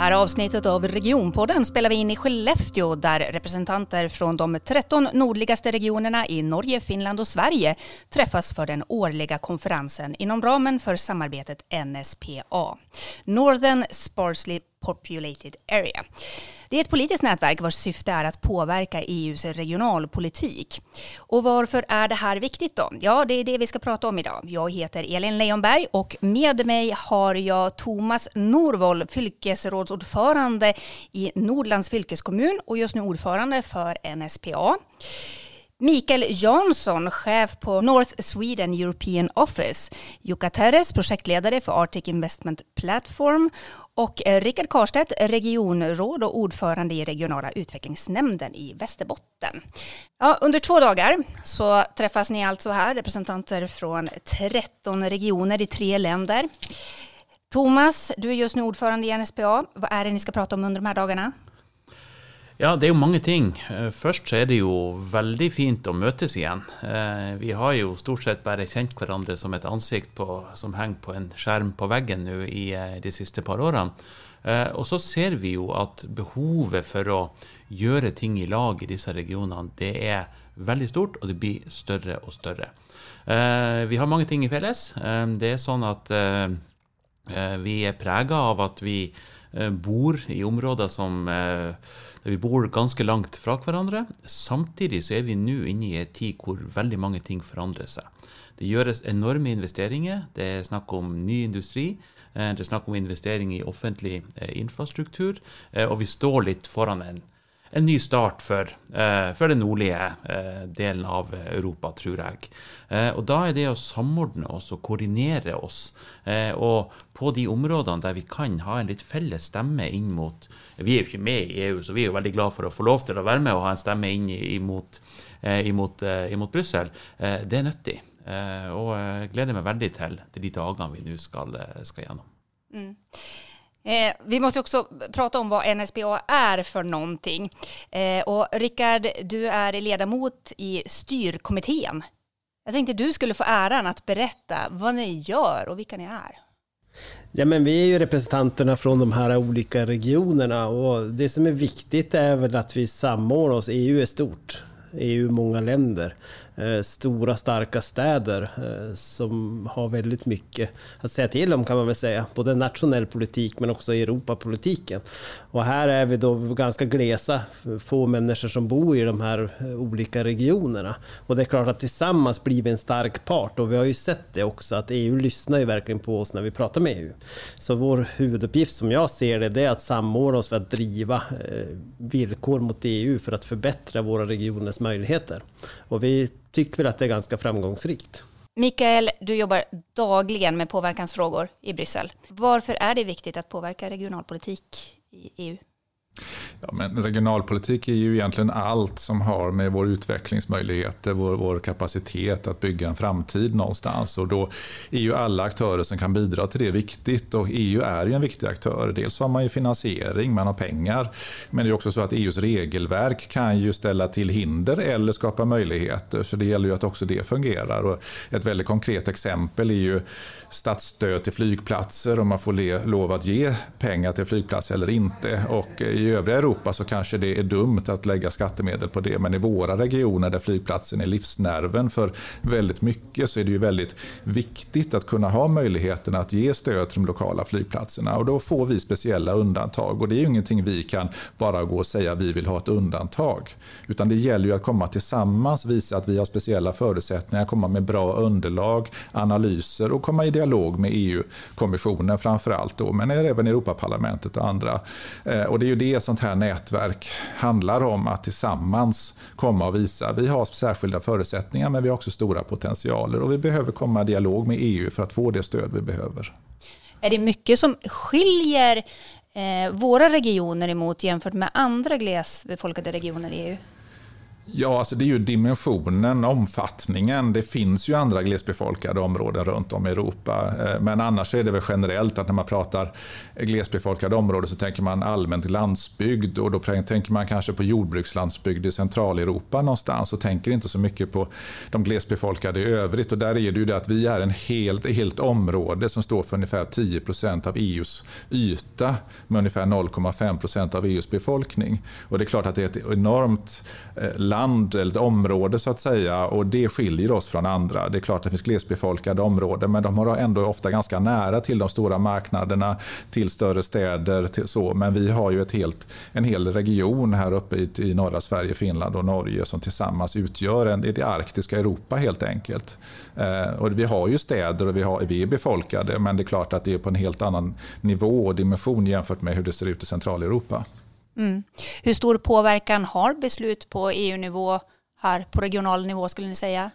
här avsnittet av Regionpodden spelar vi in i Skellefteå där representanter från de 13 nordligaste regionerna i Norge, Finland och Sverige träffas för den årliga konferensen inom ramen för samarbetet NSPA, Northern Sparsely Populated Area. Det är ett politiskt nätverk vars syfte är att påverka EUs regionalpolitik. Och varför är det här viktigt då? Ja, det är det vi ska prata om idag. Jag heter Elin Leijonberg och med mig har jag Thomas Norvoll, fylkesrådsordförande i Nordlands fylkeskommun och just nu ordförande för NSPA. Mikael Jansson, chef på North Sweden European Office. Jukka Teres, projektledare för Arctic Investment Platform. Och eh, Rickard Karstedt, regionråd och ordförande i regionala utvecklingsnämnden i Västerbotten. Ja, under två dagar så träffas ni alltså här, representanter från 13 regioner i tre länder. Thomas, du är just nu ordförande i NSPA. Vad är det ni ska prata om under de här dagarna? Ja, det er jo mange ting. Eh, Først så er det jo veldig fint å møtes igjen. Eh, vi har jo stort sett bare kjent hverandre som et ansikt på, som henger på en skjerm på veggen nå i eh, de siste par årene. Og så ser vi jo at behovet for å gjøre ting i lag i disse regionene, det er veldig stort, og det blir større og større. Vi har mange ting i felles. Det er sånn at vi er prega av at vi bor i områder som vi bor ganske langt fra hverandre. Samtidig så er vi nå inne i en tid hvor veldig mange ting forandrer seg. Det gjøres enorme investeringer. Det er snakk om ny industri. Eh, det er snakk om investering i offentlig eh, infrastruktur. Eh, og vi står litt foran en en ny start for, uh, eh, for den nordlige uh, delen av Europa, tror jeg. Uh, og Da er det å samordne oss og koordinere oss, og på de områdene der vi kan ha en litt felles stemme inn mot Vi er jo ikke med i EU, så vi er jo veldig glad for å få lov til å være med og ha en stemme inn imot, imot, imot Brussel. det er nyttig. og jeg gleder meg veldig til de dagene vi nå skal, skal gjennom. Mm. Eh, vi måste också prata om vad NSPA är för någonting. Eh, och Rickard, du är ledamot i styrkommittén. Jag tänkte du skulle få äran att berätta vad ni gör och vilka ni är. Ja, men vi är ju representanterna från de här olika regionerna och det som är viktigt är väl att vi samordnar oss. EU är stort. EU är många länder. Eh, stora starka städer eh, som har väldigt mycket att säga till om kan man väl säga. Både nationell politik men också Europapolitiken. Och här är vi då ganska glesa, få människor som bor i de här eh, olika regionerna. Och det är klart att tillsammans blir vi en stark part och vi har ju sett det också att EU lyssnar ju verkligen på oss när vi pratar med EU. Så vår huvuduppgift som jag ser det, det är att samordna oss för att driva villkor mot EU för att förbättra våra regioners möjligheter. Och vi tycker väl att det är ganska framgångsrikt. Mikael, du jobbar dagligen med påverkansfrågor i Bryssel. Varför är det viktigt att påverka regionalpolitik i EU? Ja, men regionalpolitik är ju egentligen allt som har med vår utvecklingsmöjligheter, vår, vår kapacitet att bygga en framtid någonstans. Och då är ju alla aktörer som kan bidra till det viktigt. Och EU är ju en viktig aktör. Dels har man ju finansiering, man har pengar. Men det är också så att EUs regelverk kan ju ställa till hinder eller skapa möjligheter. Så det gäller ju att också det fungerar. Och ett väldigt konkret exempel är ju statsstöd till flygplatser, om man får lov att ge pengar till flygplatser eller inte. Och eh, i övriga Europa så kanske det är dumt att lägga skattemedel på det, men i våra regioner där flygplatsen är livsnerven för väldigt mycket så är det ju väldigt viktigt att kunna ha möjligheten att ge stöd till de lokala flygplatserna och då får vi speciella undantag och det är ju ingenting vi kan bara gå och säga att vi vill ha ett undantag. Utan det gäller ju att komma tillsammans, visa att vi har speciella förutsättningar, komma med bra underlag, analyser och komma i dialog med EU-kommissionen framför allt då, men även Europaparlamentet och andra. Eh, och det är ju det det sånt här nätverk handlar om, att tillsammans komma och visa. Vi har särskilda förutsättningar, men vi har också stora potentialer och vi behöver komma i dialog med EU för att få det stöd vi behöver. Är det mycket som skiljer eh, våra regioner emot jämfört med andra glesbefolkade regioner i EU? Ja, alltså det är ju dimensionen, omfattningen. Det finns ju andra glesbefolkade områden runt om i Europa. Eh, men annars är det väl generellt att när man pratar glesbefolkade områden så tänker man allmänt landsbygd och då tänker man kanske på jordbrukslandsbygd i Centraleuropa någonstans och tänker inte så mycket på de glesbefolkade i övrigt. Och där är det ju det att vi är en helt, helt område som står för ungefär 10% av EUs yta med ungefär 0,5% av EUs befolkning. Och det är klart att det är ett enormt eh, land land eller ett område så att säga och det skiljer oss från andra. Det är klart att det finns glesbefolkade områden men de har ändå ofta ganska nära till de stora marknaderna, till större städer. Till så. Men vi har ju ett helt, en hel region här uppe i, i norra Sverige, Finland och Norge som tillsammans utgör en, det arktiska Europa helt enkelt. Eh, och vi har ju städer och vi, har, vi är befolkade men det är klart att det är på en helt annan nivå och dimension jämfört med hur det ser ut i Centraleuropa. Mm. Hur stor påverkan har beslut på EU-nivå här på regional nivå skulle ni säga?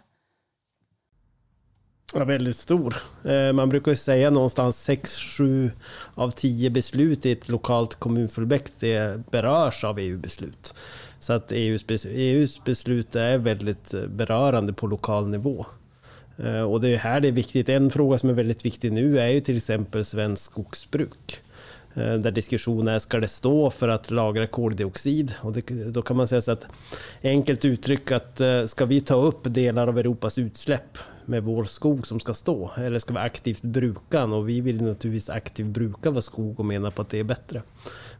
Ja, väldigt stor. Eh, man brukar ju säga någonstans 6-7 av 10 beslut i ett lokalt kommunfullmäktige berörs av EU-beslut. Så att EUs, EUs beslut är väldigt eh, berörande på lokal nivå. Eh, och det är här det är viktigt. En fråga som är väldigt viktig nu är ju till exempel svensk skogsbruk. Eh, där diskussionen är, ska det stå för att lagra koldioxid? Och det, då kan man säga så att enkelt uttryck att eh, ska vi ta upp delar av Europas utsläpp med vår skog som ska stå? Eller ska vi aktivt bruka den? Och vi vill naturligtvis aktivt bruka vår skog och menar på att det är bättre.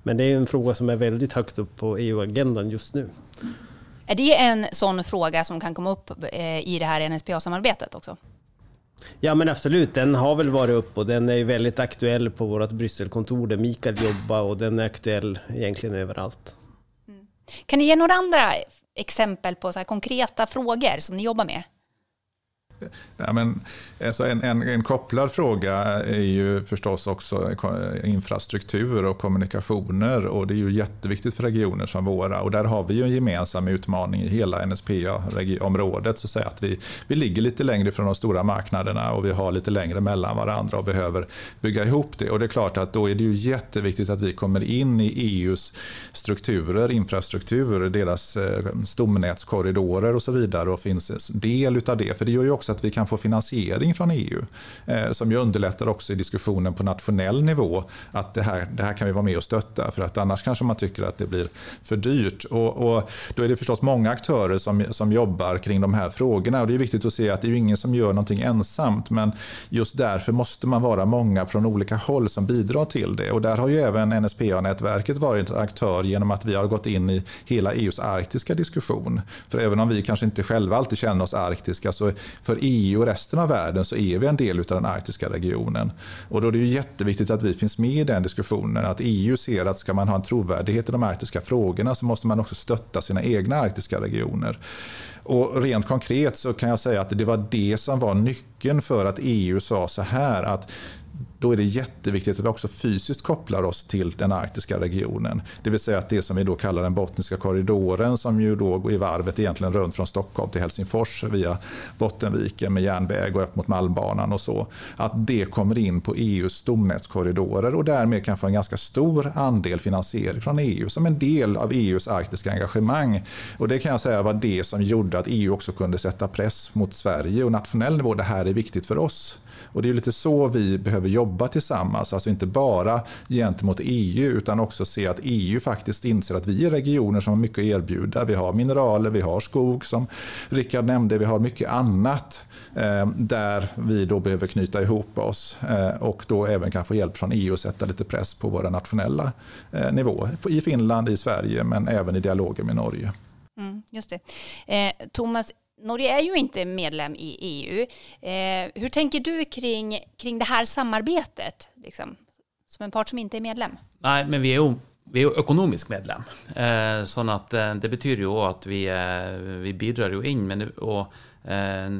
Men det är en fråga som är väldigt högt upp på EU-agendan just nu. Är det en sån fråga som kan komma upp eh, i det här NSPA-samarbetet också? Ja men absolut, den har väl varit upp och den är ju väldigt aktuell på vårt Brysselkontor där Mikael jobbar och den är aktuell egentligen överallt. Mm. Kan ni ge några andra exempel på så konkreta frågor som ni jobbar med? Ja, men, alltså en, en, en, kopplad fråga är ju förstås också infrastruktur och kommunikationer. och Det är ju jätteviktigt för regioner som våra. och Där har vi ju en gemensam utmaning i hela NSPA-området. Så att vi, vi ligger lite längre från de stora marknaderna och vi har lite längre mellan varandra och behöver bygga ihop det. och Det är klart att då är det ju jätteviktigt att vi kommer in i EUs strukturer, infrastruktur, deras eh, stomnätskorridorer och så vidare och finns del utav det. För det gör ju också också att vi kan få finansiering från EU. Eh, som ju underlättar också i diskussionen på nationell nivå. Att det här, det här kan vi vara med och stötta. För att annars kanske man tycker att det blir för dyrt. Och, och då är det förstås många aktörer som, som jobbar kring de här frågorna. Och det är viktigt att se att det är ingen som gör någonting ensamt. Men just därför måste man vara många från olika håll som bidrar till det. Och där har ju även NSPA-nätverket varit aktör genom att vi har gått in i hela EUs arktiska diskussion. För även om vi kanske inte själva alltid känner oss arktiska så för för EU och resten av världen så är vi en del av den arktiska regionen. Och då är det ju jätteviktigt att vi finns med i den diskussionen. Att EU ser att ska man ha en trovärdighet i de arktiska frågorna så måste man också stötta sina egna arktiska regioner. Och rent konkret så kan jag säga att det var det som var nyckeln för att EU sa så här att då är det jätteviktigt att vi också fysiskt kopplar oss till den arktiska regionen. Det vill säga att det som vi då kallar den bottniska korridoren som ju då går i varvet egentligen runt från Stockholm till Helsingfors via Bottenviken med järnväg och upp mot Malmbanan och så. Att det kommer in på EUs stomnätskorridorer och därmed kan få en ganska stor andel finansiering från EU som en del av EUs arktiska engagemang. Och det kan jag säga var det som gjorde att EU också kunde sätta press mot Sverige och nationell nivå. Det här är viktigt för oss. Och det är lite så vi behöver jobba tillsammans. Alltså inte bara gentemot EU utan också se att EU faktiskt inser att vi är regioner som har mycket att erbjuda. Vi har mineraler, vi har skog som Rickard nämnde, vi har mycket annat eh, där vi då behöver knyta ihop oss eh, och då även kan få hjälp från EU att sätta lite press på våra nationella eh, nivå. I Finland, i Sverige men även i dialoger med Norge. Mm, just det. Eh, Thomas, Norge är ju inte medlem i EU. Eh, hur tänker du kring, kring det här samarbetet, liksom, som en part som inte är medlem? Nej, men vi är ju, vi är ju ekonomisk medlem. Eh, så att, eh, Det betyder ju att vi, eh, vi bidrar ju in. Men, och, eh,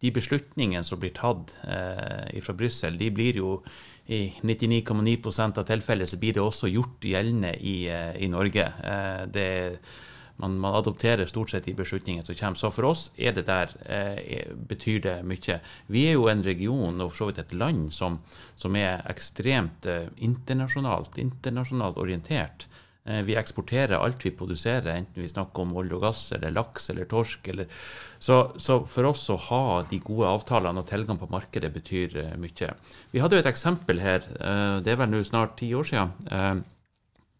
de beslutningene som blir tatt eh, fra Brussel, de blir jo i 99,9% av tilfellet så blir det også gjort gjeldende i, eh, i Norge. Eh, det man, man, adopterer stort sett de beslutningene som kommer. Så for oss er det der, eh, betyr det mye. Vi er jo en region og for så vidt et land som, som er ekstremt eh, internasjonalt, internasjonalt orientert. Eh, vi eksporterer alt vi produserer, enten vi snakker om olje og gass eller laks eller torsk. Eller, så, så, for oss å ha de gode avtalene og tilgang på markedet betyr eh, mye. Vi hadde jo et eksempel her, eh, det er vel nå snart ti år siden. Eh,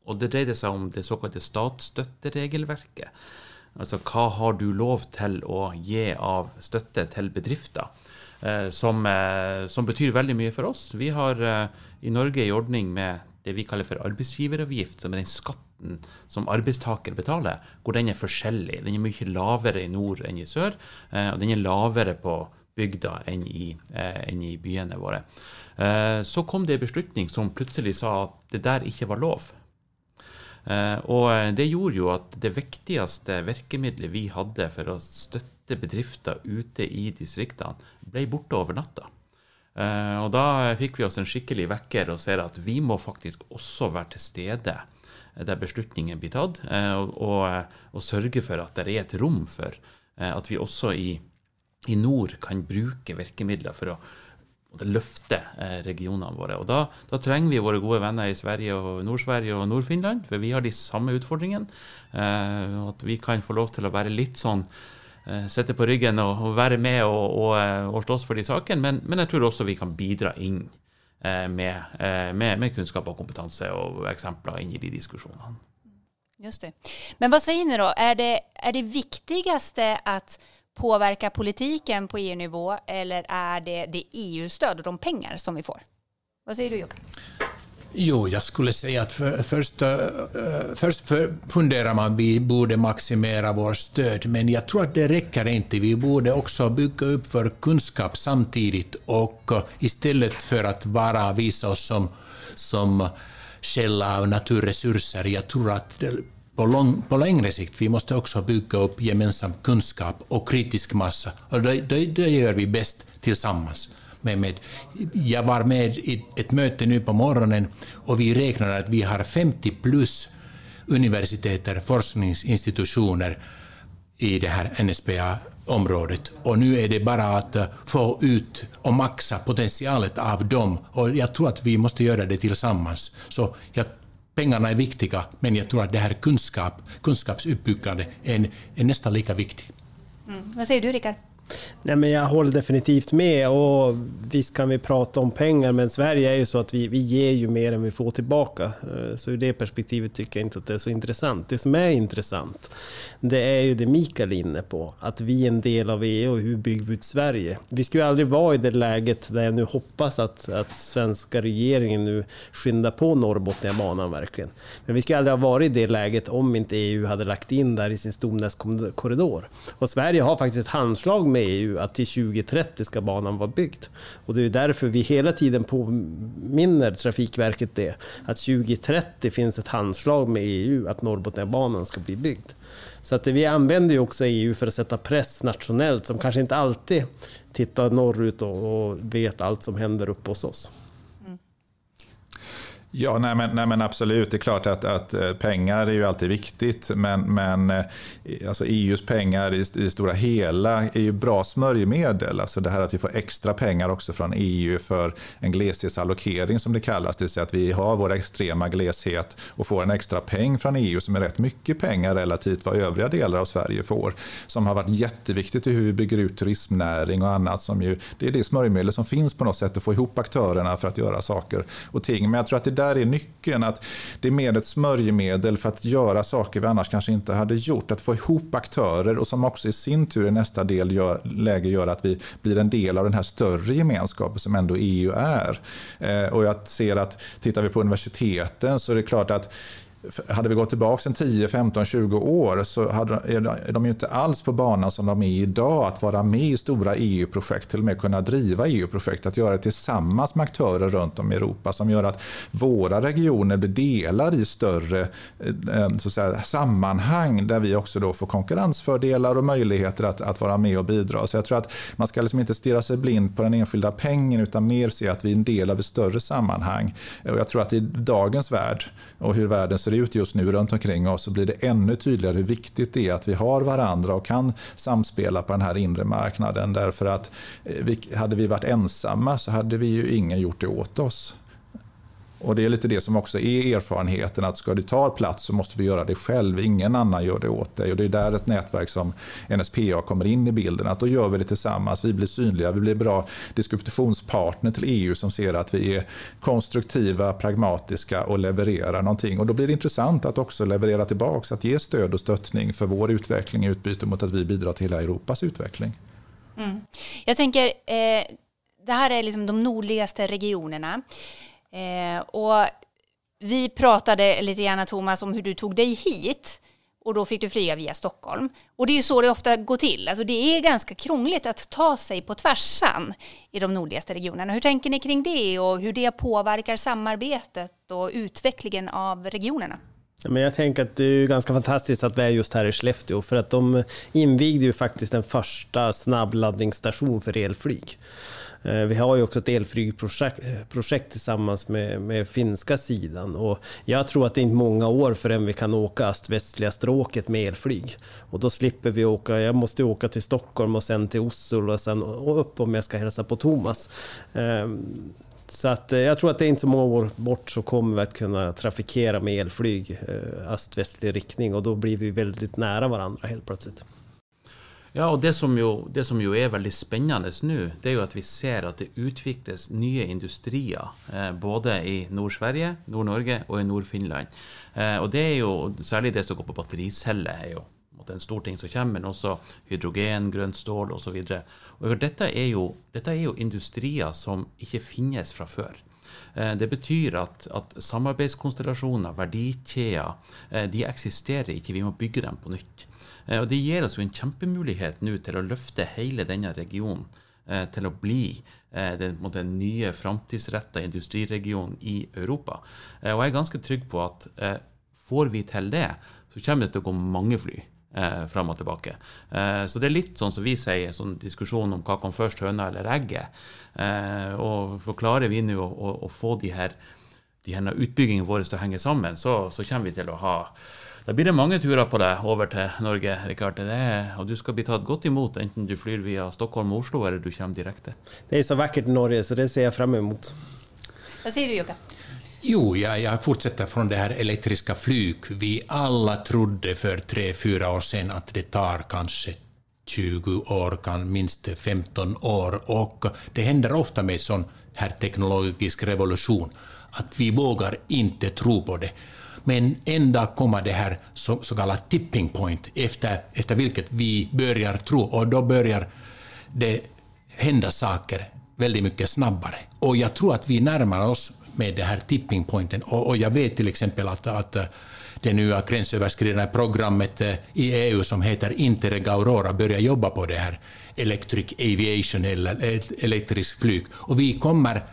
och og det dreide seg om det såkalte statsstøtteregelverket. Altså hva har du lov til å gi av støtte til bedrifter? Eh, som, eh, som, betyr veldig mye for oss. Vi har eh, i Norge en ordning med det vi kaller for arbeidsgiveravgift, som er den skatten som arbeidstaker betaler, hvor den er forskjellig. Den er mye lavere i nord enn i sør, och og den er lavere på bygda enn i, eh, enn i byene våre. Så kom det en beslutning som plutselig sa at det der ikke var lov. Eh, og det gjorde jo at det viktigste virkemidlet vi hadde for å støtte bedrifter ute i distriktene, ble borte over natta. Eh, og da fikk vi oss en skikkelig vekker og ser at vi må faktisk også være til stede der beslutningen blir tatt, uh, og, og, sørge for at det er et rom for at vi også i, i, nord kan bruke virkemidler for å løfte eh, regionene våre. Og da, da, trenger vi våre gode venner i Sverige og Nord-Sverige og Nord-Finland, for vi har de samme utfordringene. Eh, at vi kan få lov til å være litt sånn Eh, sitte på ryggen og, og være med og, og, eh, og, slåss for de sakene, men, men, jeg tror også vi kan bidra inn eh, med, med, med, kunnskap og kompetanse og eksempler inn i de diskusjonene. Just det. Men vad säger ni då? Är det, är det viktigaste att påverka politiken på EU-nivå eller är det det EU-stöd och de pengar som vi får? Vad säger du Jocke? Jo, jag skulle säga att för, först, uh, först för, funderar man att vi borde maximera vårt stöd, men jag tror att det räcker inte. Vi borde också bygga upp för kunskap samtidigt och uh, istället för att bara visa oss som, som källa av naturresurser. Jag tror att det, på, lång, på längre sikt vi måste också bygga upp gemensam kunskap och kritisk massa. Och det, det, det gör vi bäst tillsammans med, med. Jag var med i ett möte nu på morgonen och vi räknar att vi har 50 plus universiteter, forskningsinstitutioner i det här NSPA-området. Och nu är det bara att eh, få ut och maxa potentialet av dem. Och jag tror att vi måste göra det tillsammans. Så jag, pengarna är viktiga, men jag tror att det här kunskap, kunskapsuppbyggande är, är nästan lika viktigt. Mm. Vad säger du, Rickard? Nej, men jag håller definitivt med och visst kan vi prata om pengar men Sverige är ju så att vi, vi ger ju mer än vi får tillbaka. Eh, så ur det perspektivet tycker jag inte att det är så intressant. Det som är intressant det är ju det Mikael är inne på, att vi är en del av EU och hur bygger vi ut Sverige? Vi skulle aldrig vara i det läget där jag nu hoppas att, att svenska regeringen nu skyndar på Norrbotniabanan verkligen. Men vi skulle aldrig ha varit i det läget om inte EU hade lagt in där i sin stomnätskorridor. Och Sverige har faktiskt ett handslag med EU att till 2030 ska banan vara byggd. Och det är därför vi hela tiden påminner Trafikverket det, att 2030 finns ett handslag med EU att Norrbotniabanan ska bli byggd. Så att vi använder ju också EU för att sätta press nationellt som kanske inte alltid tittar norrut och, och vet allt som händer uppe hos oss. Ja, nej men, nej men, absolut. Det är klart att, att eh, pengar är ju alltid viktigt. Men, men eh, alltså EUs pengar i, i det stora hela är ju bra smörjmedel. Alltså det här att vi får extra pengar också från EU för en gleshetsallokering som det kallas. Det vill säga att vi har vår extrema gleshet och får en extra peng från EU som är rätt mycket pengar relativt vad övriga delar av Sverige får. Som har varit jätteviktigt i hur vi bygger ut turismnäring och annat. Som ju, det är det smörjmedel som finns på något sätt att få ihop aktörerna för att göra saker och ting. Men jag tror att det där där är nyckeln. Att det är mer ett smörjmedel för att göra saker vi annars kanske inte hade gjort. Att få ihop aktörer och som också i sin tur i nästa del gör, läge gör att vi blir en del av den här större gemenskapen som ändå EU är. Eh, och jag ser att tittar vi på universiteten så är det klart att hade vi gått tillbaka en 10, 15, 20 år så hade, är de ju inte alls på banan som de är idag. Att vara med i stora EU-projekt, till och med kunna driva EU-projekt. Att göra det tillsammans med aktörer runt om i Europa som gör att våra regioner blir delar i större eh, eh, så att säga, sammanhang där vi också då får konkurrensfördelar och möjligheter att, att vara med och bidra. Så jag tror att man ska liksom inte stirra sig blind på den enskilda pengen utan mer se att vi är en del av ett större sammanhang. Och jag tror att i dagens värld och hur världen ser ut just nu runt omkring oss så blir det ännu tydligare hur viktigt det är att vi har varandra och kan samspela på den här inre marknaden. Därför att eh, vi, hade vi varit ensamma så hade vi ju ingen gjort det åt oss. Och det är lite det som också är erfarenheten, att ska du ta plats så måste du göra det själv. Ingen annan gör det åt dig. Och det är där ett nätverk som NSPA kommer in i bilden. Att då gör vi det tillsammans. Vi blir synliga, vi blir bra diskussionspartner till EU som ser att vi är konstruktiva, pragmatiska och levererar någonting. Och då blir det intressant att också leverera tillbaks, att ge stöd och stöttning för vår utveckling i utbyte mot att vi bidrar till hela Europas utveckling. Mm. Jag tänker, eh, det här är liksom de nordligaste regionerna. Eh, och vi pratade lite grann, Thomas, om hur du tog dig hit och då fick du flyga via Stockholm. Och det är ju så det ofta går till. Alltså det är ganska krångligt att ta sig på tvärsan i de nordligaste regionerna. Hur tänker ni kring det och hur det påverkar samarbetet och utvecklingen av regionerna? Men jag tänker att det är ganska fantastiskt att vi är just här i Skellefteå, för att de invigde ju faktiskt den första snabbladdningsstation för elflyg. Eh, vi har ju också ett elflygprojekt eh, projekt tillsammans med, med finska sidan och jag tror att det är inte många år förrän vi kan åka öst-västliga stråket med elflyg. Och då slipper vi åka, jag måste åka till Stockholm och sen till Oslo och sen upp om jag ska hälsa på Thomas. Ehm, så att eh, jag tror att det är inte så många år bort så kommer vi att kunna trafikera med elflyg öst-västlig riktning och då blir vi väldigt nära varandra helt plötsligt. Ja, och det som, ju, det som ju är väldigt spännande nu, det är ju att vi ser att det utvecklas nya industrier, eh, både i Nord-Sverige, Nord-Norge och i Nord-Finland. Eh, och det är ju, särskilt det som går på battericeller, är ju en stor ting som kommer, men også hydrogen, grönt stål och så vidare. Och detta är är ju industrier som inte finnes från förr. Eh, det betyr at, at samarbeidskonstellasjoner, verdikjeder, eh, de eksisterer ikke. Vi må bygge dem på nytt. Eh, og Det gir oss jo en kjempemulighet nå til å løfte hele denne regionen til å bli den, den nye framtidsretta industriregionen i Europa. Og jeg er ganske trygg på at får vi til det, så kommer det til å gå mange fly eh, fram og tilbake. Eh, så det er litt sånn som vi sier, sånn diskusjon om hva kom først, høna eller egget. Eh, og forklarer vi nå å, å, få de her, de her utbyggingene våre til å henge sammen, så, så kommer vi til å ha da blir det mange turer på deg over til Norge, Rikard. Og du skal bli tatt godt imot, enten du flyr via Stockholm og Oslo, eller du kommer direkte. Det er så vakkert i Norge, så det ser jeg frem imot. Hva sier du, Jukka? Jo, jag, jag fortsätter från det här elektriska flyg. Vi alla trodde för tre, fyra år sedan att det tar kanske 20 år, kan minst 15 år. Och det händer ofta med sån här teknologisk revolution att vi vågar inte tro på det. Men en dag kommer det här så, så kallat tipping point efter, efter vilket vi börjar tro och då börjar det hända saker väldigt mycket snabbare. Och jag tror att vi närmar oss med det här tipping pointen. Och, och jag vet till exempel att, att eh, det nya gränsöverskridande programmet eh, i EU som heter Interreg Aurora börjar jobba på det här Electric Aviation eller eh, elektrisk flyg. Och vi kommer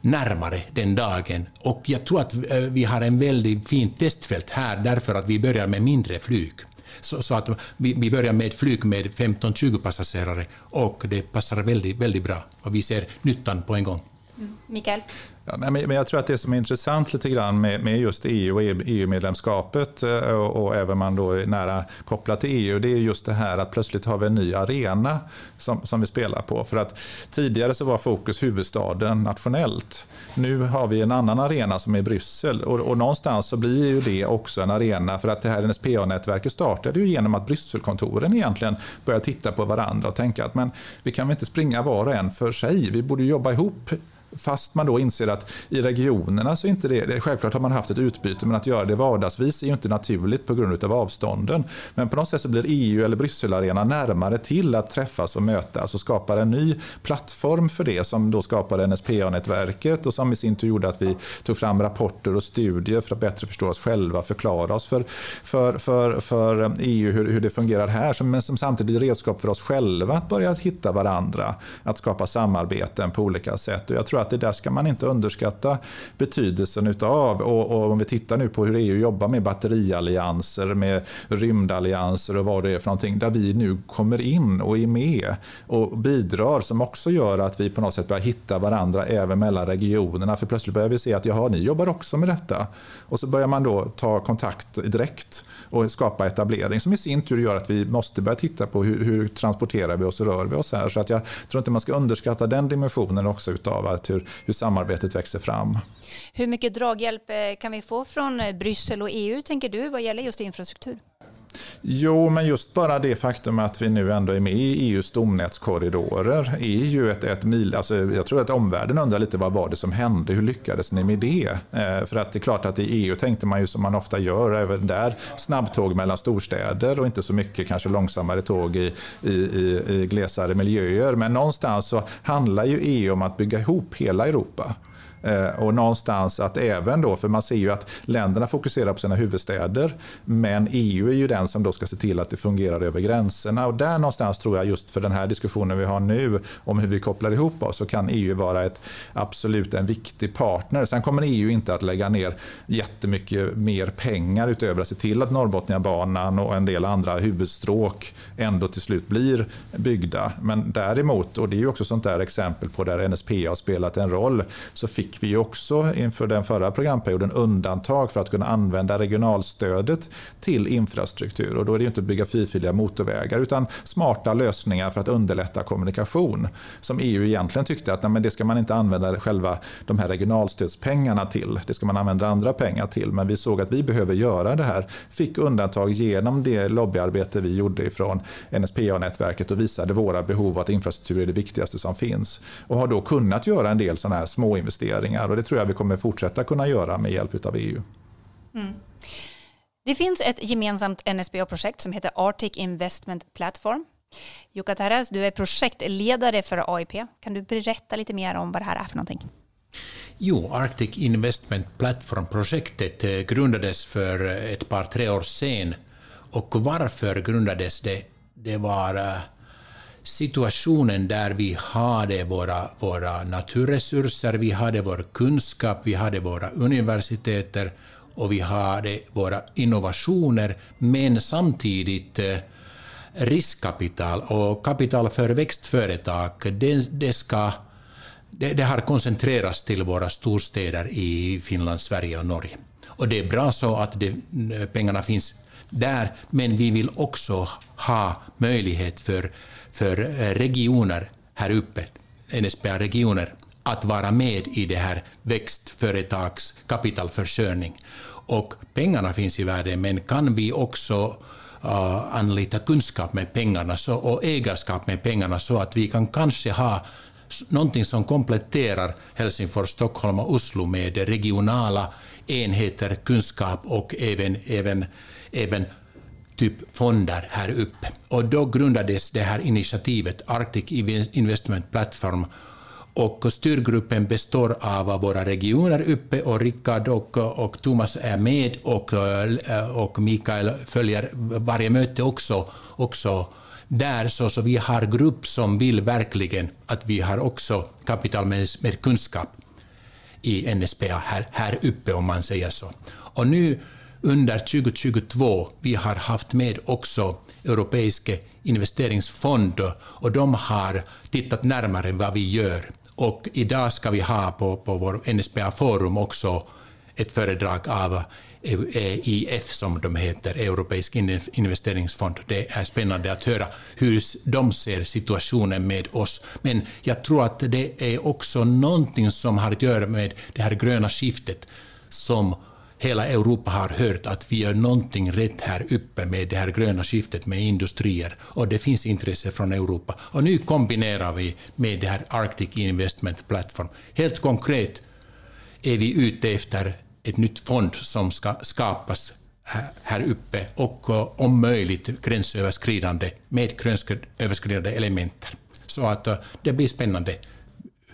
närmare den dagen. Och jag tror att vi har en väldigt fint testfält här därför att vi börjar med mindre flyg. Så, så, att vi, vi börjar med ett flyg med 15-20 passagerare och det passar väldigt, väldigt bra. Och vi ser nyttan på en gång. Mm. Mikael? Ja, men jag tror att det som är intressant lite grann med, med just EU och EU-medlemskapet e eh, och, och även man då är nära kopplat till EU, det är just det här att plötsligt har vi en ny arena som, som vi spelar på. För att tidigare så var fokus huvudstaden nationellt. Nu har vi en annan arena som är Bryssel och, och någonstans så blir ju det också en arena för att det här NSPA-nätverket startade ju genom att Brysselkontoren egentligen började titta på varandra och tänka att men vi kan väl inte springa var och en för sig, vi borde jobba ihop Fast man då inser att i regionerna så är inte det, självklart har man haft ett utbyte, men att göra det vardagsvis är ju inte naturligt på grund av avstånden. Men på något sätt så blir EU eller Brysselarena närmare till att träffas och mötas och skapar en ny plattform för det som då skapade NSPA-nätverket och som i sin tur gjorde att vi tog fram rapporter och studier för att bättre förstå oss själva, förklara oss för, för, för, för EU hur, hur det fungerar här, men som samtidigt blir redskap för oss själva att börja hitta varandra, att skapa samarbeten på olika sätt. Och jag tror att det där ska man inte underskatta betydelsen utav. Och, och om vi tittar nu på hur EU jobbar med batteriallianser, med rymdallianser och vad det är för någonting, där vi nu kommer in och är med och bidrar som också gör att vi på något sätt börjar hitta varandra även mellan regionerna. För plötsligt börjar vi se att jaha, ni jobbar också med detta. Och så börjar man då ta kontakt direkt och skapa etablering som i sin tur gör att vi måste börja titta på hur, hur transporterar vi oss och rör vi oss här. Så att jag tror inte man ska underskatta den dimensionen också utav att hur, hur samarbetet växer fram. Hur mycket draghjälp eh, kan vi få från eh, Bryssel och EU, tänker du, vad gäller just infrastruktur? Jo, men just bara det faktum att vi nu ändå är med i EUs stomnätskorridorer är ju ett, ett mil... Alltså jag tror att omvärlden undrar lite vad var det som hände? Hur lyckades ni med det? Eh, för att det är klart att i EU tänkte man ju som man ofta gör, även där, snabbtåg mellan storstäder och inte så mycket kanske långsammare tåg i, i, i, i glesare miljöer. Men någonstans så handlar ju EU om att bygga ihop hela Europa. Eh, och någonstans att även då, för man ser ju att länderna fokuserar på sina huvudstäder, men EU är ju den som då ska se till att det fungerar över gränserna. Och där någonstans tror jag, just för den här diskussionen vi har nu om hur vi kopplar ihop oss, så kan EU vara ett absolut en viktig partner. Sen kommer EU inte att lägga ner jättemycket mer pengar utöver att se till att Norrbotniabanan och en del andra huvudstråk ändå till slut blir byggda. Men däremot, och det är ju också sånt där exempel på där NSP har spelat en roll, så fick fick vi också inför den förra programperioden undantag för att kunna använda regionalstödet till infrastruktur. Och då är det inte att bygga fyrfiliga motorvägar utan smarta lösningar för att underlätta kommunikation. Som EU egentligen tyckte att nej, men det ska man inte använda själva de här regionalstödspengarna till. Det ska man använda andra pengar till. Men vi såg att vi behöver göra det här. Fick undantag genom det lobbyarbete vi gjorde ifrån NSPA-nätverket och visade våra behov att infrastruktur är det viktigaste som finns. Och har då kunnat göra en del sådana här små investeringar investeringar och det tror jag vi kommer fortsätta kunna göra med hjälp av EU. Mm. Det finns ett gemensamt NSBA-projekt som heter Arctic Investment Platform. Jukka Taras, du är projektledare för AIP. Kan du berätta lite mer om vad det här är för någonting? Jo, Arctic Investment Platform-projektet eh, grundades för ett par, tre år sedan. Och varför grundades det? Det var eh, situationen där vi hade våra, våra naturresurser, vi hade vår kunskap, vi hade våra universiteter och vi hade våra innovationer, men samtidigt eh, riskkapital och kapital för växtföretag, det, det, ska, det, det har koncentrerats till våra storstäder i Finland, Sverige och Norge. Och det är bra så att det, eh, pengarna finns där, men vi vill också ha möjlighet för för eh, regioner här uppe, NSPA-regioner, att vara med i det här växtföretags kapitalförsörjning. Och pengarna finns i världen, men kan vi också uh, anlita kunskap med pengarna så, och ägarskap med pengarna så att vi kan kanske ha någonting som kompletterar Helsingfors, Stockholm och Oslo med regionala enheter, kunskap och även, även, även typ fonder här uppe. Och då grundades det här initiativet, Arctic Investment Platform, och styrgruppen består av våra regioner uppe och Rickard och, och Thomas är med och, eh, och Mikael följer varje möte också, också där. Så, så vi har grupp som vill verkligen att vi har också kapital med, med kunskap i NSPA här, här uppe om man säger så. Och nu under 2022 vi har haft med också Europeiska investeringsfond och de har tittat närmare vad vi gör. Och idag ska vi ha på, på vår NSPA-forum också ett föredrag av EIF som de heter, Europeisk investeringsfond. Det är spännande att höra hur de ser situationen med oss. Men jag tror att det är också någonting som har att göra med det här gröna skiftet som hela Europa har hört att vi gör någonting rätt här uppe med det här gröna skiftet med industrier och det finns intresse från Europa. Och nu kombinerar vi med det här Arctic Investment Platform. Helt konkret är vi ute efter ett nytt fond som ska skapas här uppe och eh, om möjligt gränsöverskridande med gränsöverskridande element. Så att eh, det blir spännande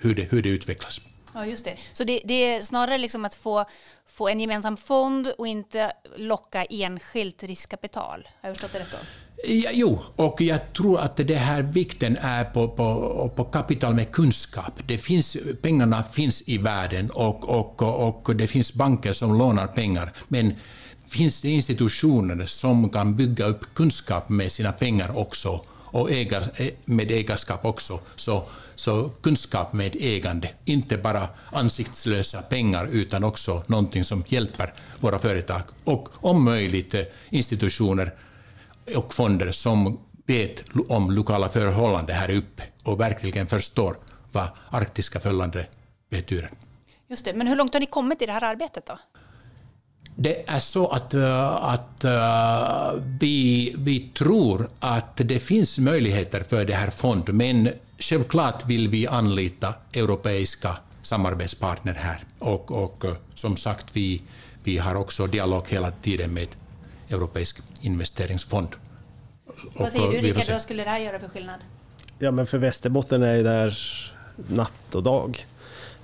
hur det, hur det utvecklas. Ja, just det. Så det, det, är snarare liksom att få, få en gemensam fond och inte locka enskilt riskkapital. Har jag förstått det rätt då? Ja, jo, och jag tror att det här vikten är på, på, på kapital med kunskap. Det finns, pengarna finns i världen och, och, och det finns banker som lånar pengar. Men finns det institutioner som kan bygga upp kunskap med sina pengar också och ägar, eh, med ägarskap också, så, så kunskap med ägande, inte bara ansiktslösa pengar utan också någonting som hjälper våra företag och om möjligt eh, institutioner och fonder som vet om lokala förhållanden här uppe och verkligen förstår vad arktiska förhållanden betyder. Just det, men hur långt har ni kommit i det här arbetet då? Det är så att, eh, att uh, vi, vi tror att det finns möjligheter för det här fonden, men självklart vill vi anlita europeiska samarbetspartner här. Och, och uh, som sagt, vi, vi har också dialog hela tiden med Europeisk investeringsfond. Vad säger du Rickard, vad skulle det här göra för skillnad? Ja men för Västerbotten är det natt och dag.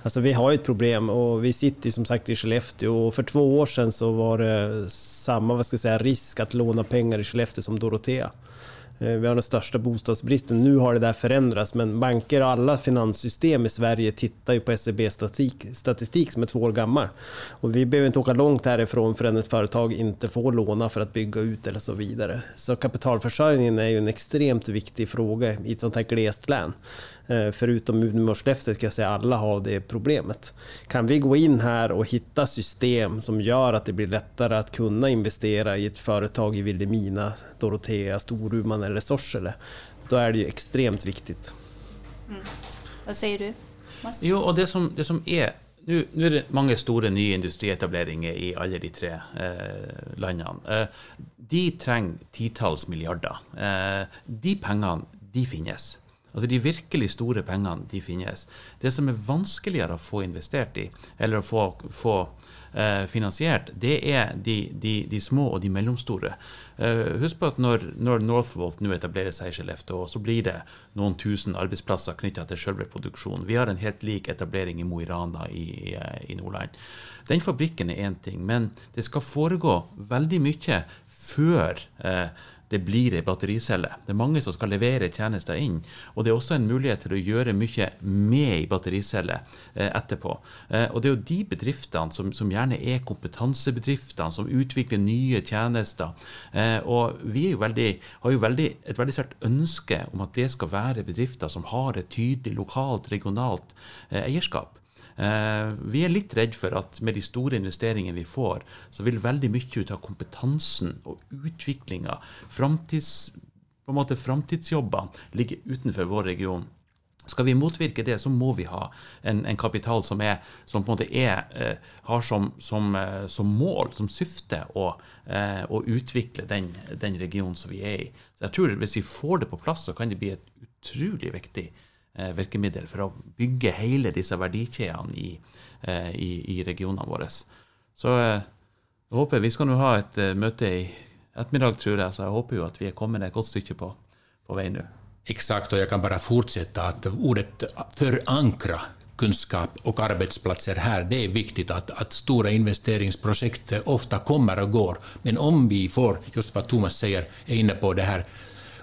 Alltså vi har ett problem och vi sitter som sagt i Skellefteå och för två år sedan så var det samma vad ska jag säga, risk att låna pengar i Skellefteå som Dorotea. Eh, vi har den största bostadsbristen. Nu har det där förändrats, men banker och alla finanssystem i Sverige tittar ju på SCB-statistik statistik som är två år gammal. Och vi behöver inte åka långt härifrån förrän ett företag inte får låna för att bygga ut eller så vidare. Så kapitalförsörjningen är ju en extremt viktig fråga i ett sånt här glest län. Eh, förutom Umeå och Skellefteå ska jag säga alla har det problemet. Kan vi gå in här och hitta system som gör att det blir lättare att kunna investera i ett företag i Vilhelmina, Dorotea, Storuman eller Sorsele, då är det ju extremt viktigt. Mm. Vad säger du? Jo, och det som, det som är nu, nu, er det mange store nye industrietableringer i alle de tre eh, landene. Eh, de trenger titalls milliarder. Eh, de pengene, de finnes. Altså De virkelig store pengene de finnes. Det som er vanskeligere å få investert i, eller å få, få eh, finansiert, det er de, de, de, små og de mellomstore. Eh, husk på at når, når Northvolt nå etablerer seg i Skellefteå, så blir det noen tusen arbeidsplasser knytta til selve produksjonen. Vi har en helt lik etablering i Mo i Rana i, i Nordland. Den fabrikken er én ting, men det skal foregå veldig mye før eh, det blir ei battericelle. Det er mange som skal levere tjenester inn. Og det er også en mulighet til å gjøre mye med ei battericelle eh, etterpå. Eh, og det er jo de bedriftene som, som gjerne er kompetansebedriftene, som utvikler nye tjenester. Eh, og vi jo veldig, har jo veldig, et veldig sterkt ønske om at det skal være bedrifter som har et tydelig lokalt, regionalt eh, eierskap. Eh, vi er litt redd for at med de store investeringene vi får, så vil veldig mye ut av kompetansen og utviklinga, framtids, framtidsjobbene, ligge utenfor vår region. Skal vi motvirke det, så må vi ha en, en kapital som, er, som, på en måte er, eh, har som, som, eh, som, mål, som syfte, å, eh, å utvikle den, den, regionen som vi er i. Så jeg tror Hvis vi får det på plass, så kan det bli et utrolig viktig Eh, Eh, virkemiddel for å bygge hele disse verdikjedene i, eh, i, i regionene våre. Så eh, jeg håper Vi skal nå ha et møte i ettermiddag, tror jeg, så jeg håper jo att vi är kommet ett godt stycke på, på vei nå. Exakt, och jag kan bara fortsätta att ordet förankra kunskap och arbetsplatser här, det är viktigt att, att stora investeringsprojekt ofta kommer och går. Men om vi får, just vad Thomas säger, är inne på det här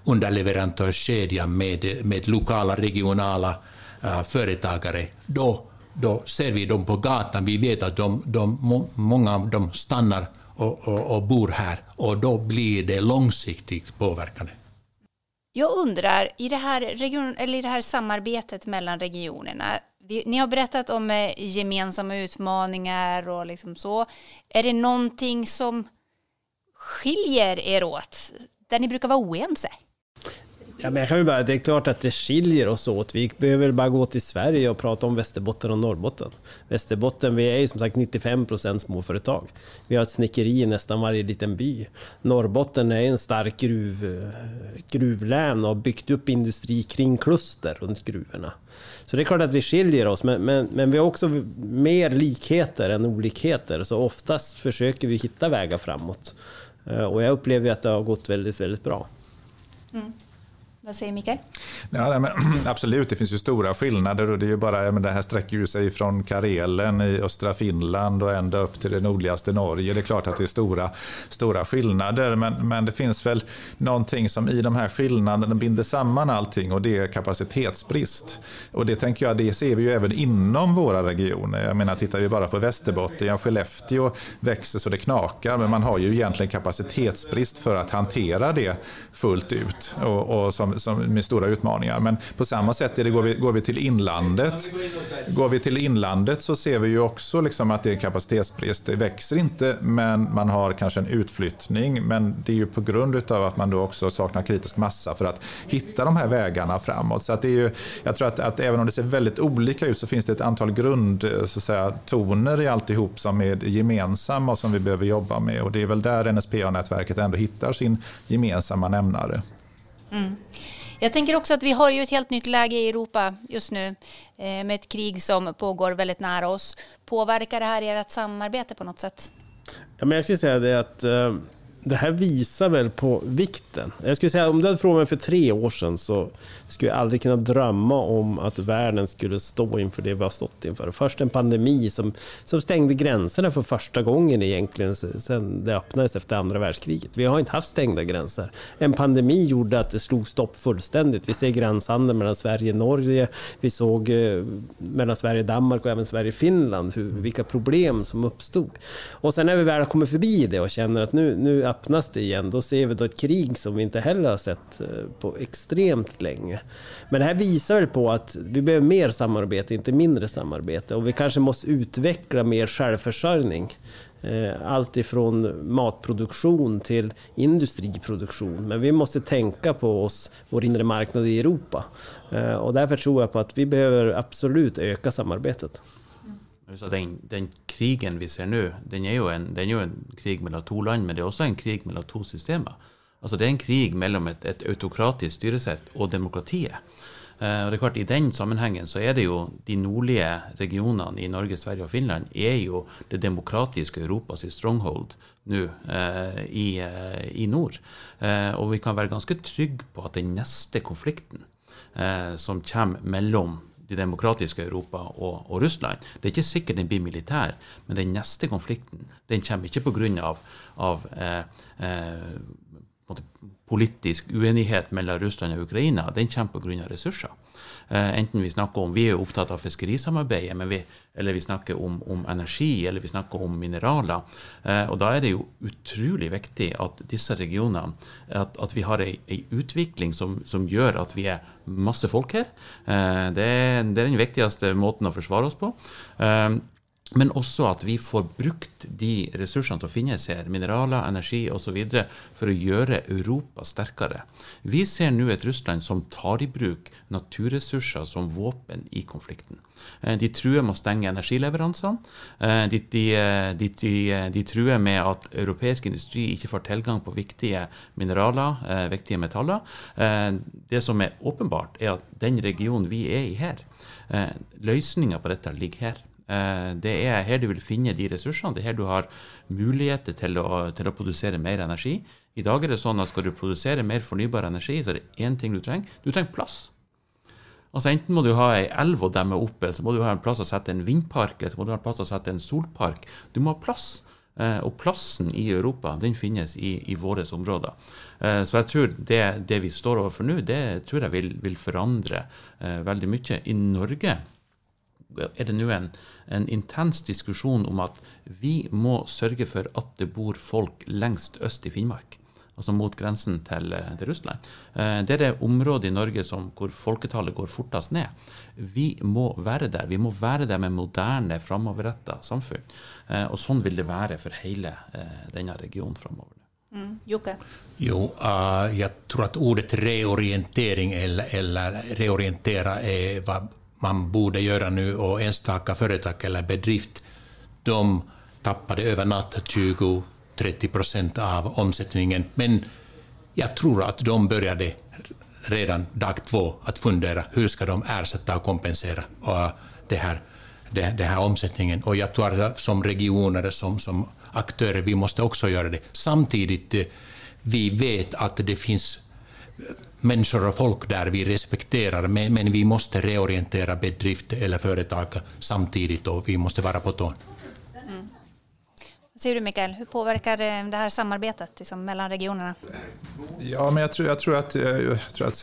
underleverantörskedjan med, med lokala, regionala uh, företagare, då, då ser vi dem på gatan. Vi vet att de, de, många av dem stannar och, och, och bor här och då blir det långsiktigt påverkande. Jag undrar, i det här, region, eller i det här samarbetet mellan regionerna, vi, ni har berättat om eh, gemensamma utmaningar och liksom så. Är det någonting som skiljer er åt, där ni brukar vara oense? Ja, men jag kan bara, det är klart att det skiljer oss åt. Vi behöver bara gå till Sverige och prata om Västerbotten och Norrbotten. Västerbotten, vi är ju som sagt 95 procent småföretag. Vi har ett snickeri i nästan varje liten by. Norrbotten är en stark gruv, gruvlän och har byggt upp industri kring kluster runt gruvorna. Så det är klart att vi skiljer oss, men, men, men vi har också mer likheter än olikheter. Så oftast försöker vi hitta vägar framåt. Eh, och jag upplever att det har gått väldigt, väldigt bra. Mm. Vad säger Mikael? Ja, men, absolut, det finns ju stora skillnader. och Det, är ju bara, men det här sträcker ju sig från Karelen i östra Finland och ända upp till det nordligaste Norge. Det är klart att det är stora, stora skillnader, men, men det finns väl någonting som i de här skillnaderna binder samman allting och det är kapacitetsbrist. Och det tänker jag, det ser vi ju även inom våra regioner. Jag menar, tittar vi bara på Västerbotten, ja, Skellefteå växer så det knakar, men man har ju egentligen kapacitetsbrist för att hantera det fullt ut. Och, och som som, som med stora utmaningar. Men på samma sätt är det, går, vi, går vi till inlandet, går vi till inlandet så ser vi ju också liksom att det är kapacitetsbrist. Det växer inte, men man har kanske en utflyttning. Men det är ju på grund av att man då också saknar kritisk massa för att hitta de här vägarna framåt. Så att det är ju, jag tror att, att även om det ser väldigt olika ut så finns det ett antal grundtoner i alltihop som är gemensamma och som vi behöver jobba med. Och det är väl där NSPA-nätverket ändå hittar sin gemensamma nämnare. Mm. Jag tänker också att vi har ju ett helt nytt läge i Europa just nu eh, med ett krig som pågår väldigt nära oss. Påverkar det här ert samarbete på något sätt? Ja, men jag skulle säga det att eh, det här visar väl på vikten. Jag skulle säga om du hade frågat mig för tre år sedan så skulle jag aldrig kunna drömma om att världen skulle stå inför det vi har stått inför. Först en pandemi som, som stängde gränserna för första gången egentligen sedan det öppnades efter andra världskriget. Vi har inte haft stängda gränser. En pandemi gjorde att det slog stopp fullständigt. Vi ser gränshandeln mellan Sverige och Norge. Vi såg eh, mellan Sverige och Danmark och även Sverige och Finland hur, vilka problem som uppstod. Och sen när vi väl har kommit förbi det och känner att nu, nu öppnas det igen, då ser vi då ett krig som vi inte heller har sett eh, på extremt länge. Men det här visar väl på att vi behöver mer samarbete, inte mindre samarbete. Och vi kanske måste utveckla mer självförsörjning. Eh, allt ifrån matproduktion till industriproduktion. Men vi måste tänka på oss, vår inre marknad i Europa. Eh, och därför tror jag på att vi behöver absolut öka samarbetet. Så den, den, krigen vi ser nu, den är ju en, den är ju en krig mellan två länder, men det är också en krig mellan två system. Altså Det er en krig mellom et, et autokratisk styresett og demokratiet. Uh, og det er klart I den sammenhengen så er det jo de nordlige regionene i Norge, Sverige og Finland er jo det demokratiske Europas stronghold nå uh, eh, i, uh, i, nord. Eh, og vi kan være ganske trygge på at den neste konflikten som kommer mellom det demokratiske Europa og, og, Russland. Det er ikke sikkert den blir militær, men den neste konflikten den kommer ikke pga. Av, av eh, eh, politisk uenighet mellom Russland og Ukraina, den kommer pga. ressurser. Eh, enten vi snakker om Vi er opptatt av fiskerisamarbeidet, vi, eller vi snakker om, om, energi, eller vi snakker om mineraler. Eh, och og da er det jo utrolig viktig at disse regionene At, at vi har ei, ei utvikling som, som, gjør at vi er masse folk her. Eh, det det, det, er den viktigste måten å forsvare oss på. Eh, men også at vi får brukt de ressursene som finnes her, mineraler, energi osv., for å gjøre Europa sterkere. Vi ser nå et Russland som tar i bruk naturressurser som våpen i konflikten. Eh, de truer med å stenge energileveransene. Eh, de, de, de, de, truer med at europeisk industri ikke får tilgang på viktige mineraler, viktiga viktige metaller. Det som er åpenbart, er at den regionen vi er i her, løsninga på dette ligger her. Eh, det er her du vil finne de ressursene. Det er her du har muligheter til å, til å, produsere mer energi. I dag er det sånn at skal du produsere mer fornybar energi, så er det én ting du trenger. Du trenger plass. Altså Enten må du ha ei elv å demme opp, eller så må du ha en plass å sette en vindpark, eller så må du ha en plass å sette en solpark. Du må ha plass. Eh, og plassen i Europa den finnes i, i våre områder. Eh, så jeg tror det, det vi står overfor nå, det tror jeg vil, vil forandre veldig mye. I Norge er det nå en, en, intens diskusjon om at vi må sørge for at det bor folk lengst øst i Finnmark. Altså mot grensen til, eh, til Russland. Eh, det er det området i Norge som, hvor folketallet går fortest ned. Vi må være der. Vi må være der med moderne, framoverretta samfunn. Eh, og sånn vil det være for hele denne regionen framover. Mm. Jocke? Jo, uh, jag tror att ordet reorientering eller, eller reorientera är vad man borde göra nu och enstaka företag eller bedrift, de tappade över natt 20-30 procent av omsättningen. Men jag tror att de började redan dag två att fundera hur ska de ersätta och kompensera och det här, det, det här omsättningen. Och jag tror att som regioner, som, som aktörer, vi måste också göra det. Samtidigt, eh, vi vet att det finns människor och folk där vi respekterar, men, men vi måste reorientera bedrift eller företag samtidigt och vi måste vara på tån säger du Mikael? Hur påverkar det här samarbetet liksom, mellan regionerna? Ja, men jag tror, jag tror, att, jag, tror att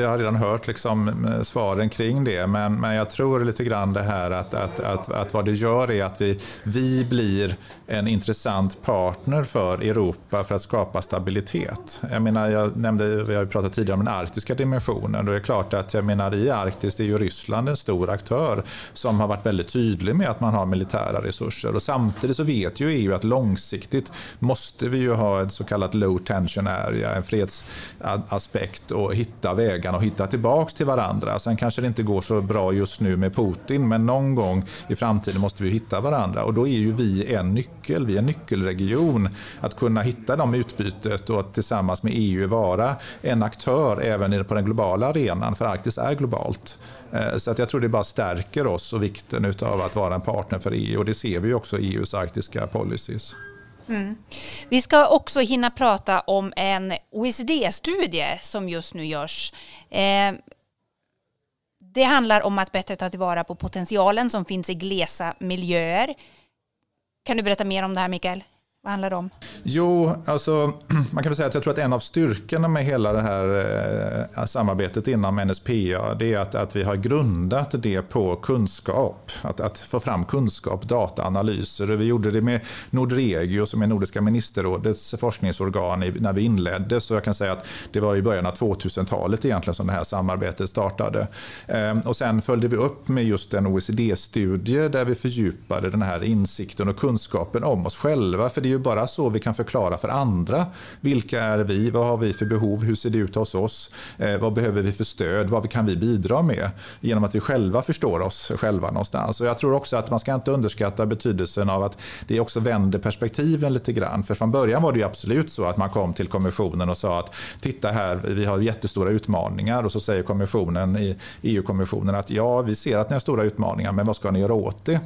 jag har redan hört liksom svaren kring det, men, men jag tror lite grann det här att, att, att, att vad det gör är att vi, vi blir en intressant partner för Europa för att skapa stabilitet. Jag menar, jag nämnde, vi har ju pratat tidigare om den arktiska dimensionen och det är klart att jag menar i Arktis är ju Ryssland en stor aktör som har varit väldigt tydlig med att man har militära resurser och samtidigt så vet ju EU att långsiktigt måste vi ju ha ett så kallat low tension area, en fredsaspekt och hitta vägarna och hitta tillbaks till varandra. Sen kanske det inte går så bra just nu med Putin men någon gång i framtiden måste vi hitta varandra och då är ju vi en nyckel, vi är en nyckelregion att kunna hitta de utbytet och att tillsammans med EU vara en aktör även på den globala arenan, för Arktis är globalt. Eh, så att jag tror det bara stärker oss och vikten av att vara en partner för EU och det ser vi också i EUs arktiska policy policies. Mm. Vi ska också hinna prata om en OECD-studie som just nu görs. Eh, det handlar om att bättre ta tillvara på potentialen som finns i glesa miljöer. Kan du berätta mer om det här Mikael? Vad handlar det om? Jo, alltså, man kan väl säga att jag tror att en av styrkorna med hela det här eh, samarbetet inom NSPA det är att, att vi har grundat det på kunskap. Att, att få fram kunskap, dataanalyser. Vi gjorde det med Nordregio som är Nordiska ministerrådets forskningsorgan i, när vi inledde. Så jag kan säga att det var i början av 2000-talet egentligen som det här samarbetet startade. Eh, och sen följde vi upp med just en OECD-studie där vi fördjupade den här insikten och kunskapen om oss själva. För det ju bara så vi kan förklara för andra. Vilka är vi? Vad har vi för behov? Hur ser det ut hos oss? Eh, vad behöver vi för stöd? Vad kan vi bidra med? Genom att vi själva förstår oss själva någonstans. Och jag tror också att man ska inte underskatta betydelsen av att det också vänder perspektiven lite grann. För från början var det absolut så att man kom till kommissionen och sa att titta här, vi har jättestora utmaningar. Och så säger kommissionen, EU-kommissionen att ja, vi ser att ni har stora utmaningar, men vad ska ni göra åt det?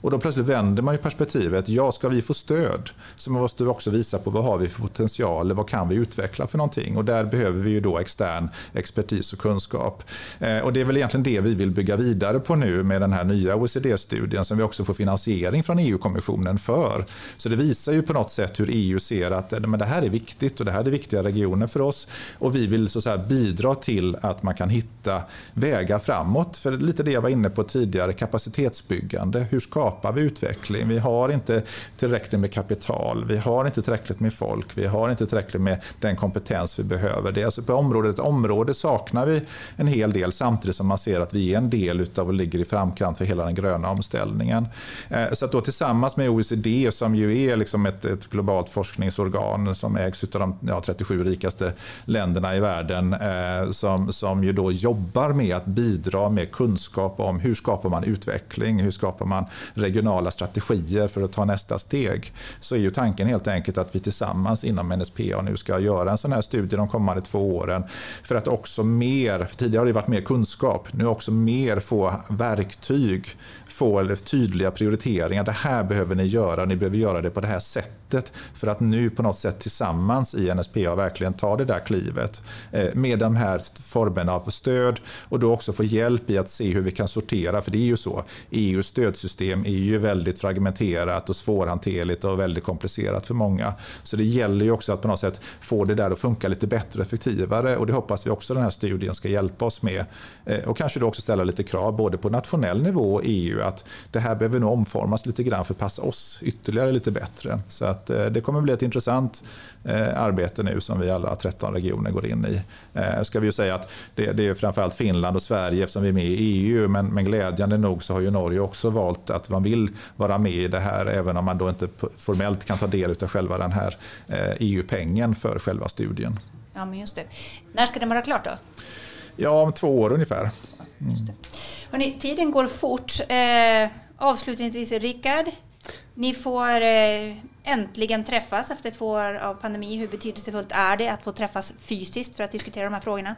Och då plötsligt vänder man ju perspektivet. Ja, ska vi få stöd så måste vi också visa på vad har vi för potential, vad kan vi utveckla för någonting? Och där behöver vi ju då extern expertis och kunskap. Eh, och det är väl egentligen det vi vill bygga vidare på nu med den här nya OECD-studien som vi också får finansiering från EU-kommissionen för. Så det visar ju på något sätt hur EU ser att eh, men det här är viktigt och det här är viktiga regioner för oss. Och vi vill så att bidra till att man kan hitta vägar framåt. För lite det jag var inne på tidigare, kapacitetsbyggande. Hur skapar vi utveckling? Vi har inte tillräckligt med kapital. Vi har inte tillräckligt med folk. Vi har inte tillräckligt med den kompetens vi behöver. Det är alltså på området område saknar vi en hel del samtidigt som man ser att vi är en del utav och ligger i framkant för hela den gröna omställningen. Eh, så att då tillsammans med OECD som ju är liksom ett, ett globalt forskningsorgan som ägs av de ja, 37 rikaste länderna i världen eh, som, som ju då jobbar med att bidra med kunskap om hur skapar man utveckling, hur skapar man regionala strategier för att ta nästa steg. Så är ju tanken helt enkelt att vi tillsammans inom NSPA nu ska göra en sån här studie de kommande två åren för att också mer, för tidigare har det varit mer kunskap, nu också mer få verktyg, få tydliga prioriteringar. Det här behöver ni göra, ni behöver göra det på det här sättet för att nu på något sätt tillsammans i NSPA verkligen ta det där klivet eh, med de här formerna av stöd och då också få hjälp i att se hur vi kan sortera, för det är ju så, EUs stödsystem är ju väldigt fragmenterat och svårhanterligt och väldigt komplicerat komplicerat för många. Så det gäller ju också att på något sätt få det där att funka lite bättre och effektivare och det hoppas vi också den här studien ska hjälpa oss med. Eh, och kanske då också ställa lite krav både på nationell nivå och EU att det här behöver nog omformas lite grann för att passa oss ytterligare lite bättre. Så att eh, det kommer bli ett intressant arbete nu som vi alla 13 regioner går in i. Ska vi ju säga att det, det är framförallt Finland och Sverige eftersom vi är med i EU men, men glädjande nog så har ju Norge också valt att man vill vara med i det här även om man då inte formellt kan ta del av själva den här EU-pengen för själva studien. Ja, men just det. När ska det vara klart då? Ja, om två år ungefär. Mm. Hörrni, tiden går fort. Eh, avslutningsvis, Rickard. Ni får eh, äntligen träffas efter två år av pandemi. Hur betydelsefullt är det att få träffas fysiskt för att diskutera de här frågorna?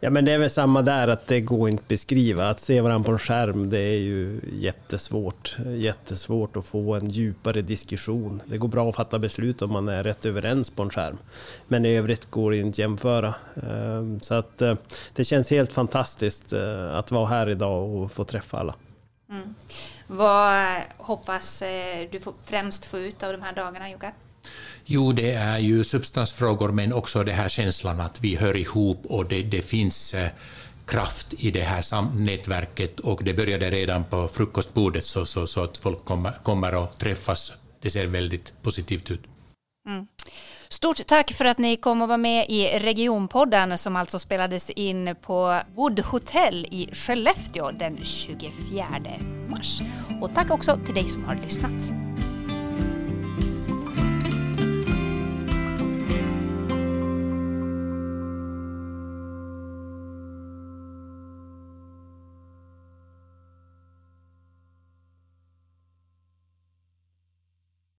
Ja men det är väl samma där, att det går inte att beskriva. Att se varandra på en skärm, det är ju jättesvårt. Jättesvårt att få en djupare diskussion. Det går bra att fatta beslut om man är rätt överens på en skärm. Men i övrigt går det inte att jämföra. Ehm, så att eh, det känns helt fantastiskt eh, att vara här idag och få träffa alla. Mm. Vad hoppas eh, du främst få ut av de här dagarna, Jukka? Jo, det är ju substansfrågor men också den här känslan att vi hör ihop och det, det finns eh, kraft i det här nätverket och det började redan på frukostbordet så, så, så att folk kommer, kommer att träffas. Det ser väldigt positivt ut. Mm. Stort tack för att ni kom och var med i Regionpodden som alltså spelades in på Wood Hotel i Skellefteå den 24 mars. Och tack också till dig som har lyssnat.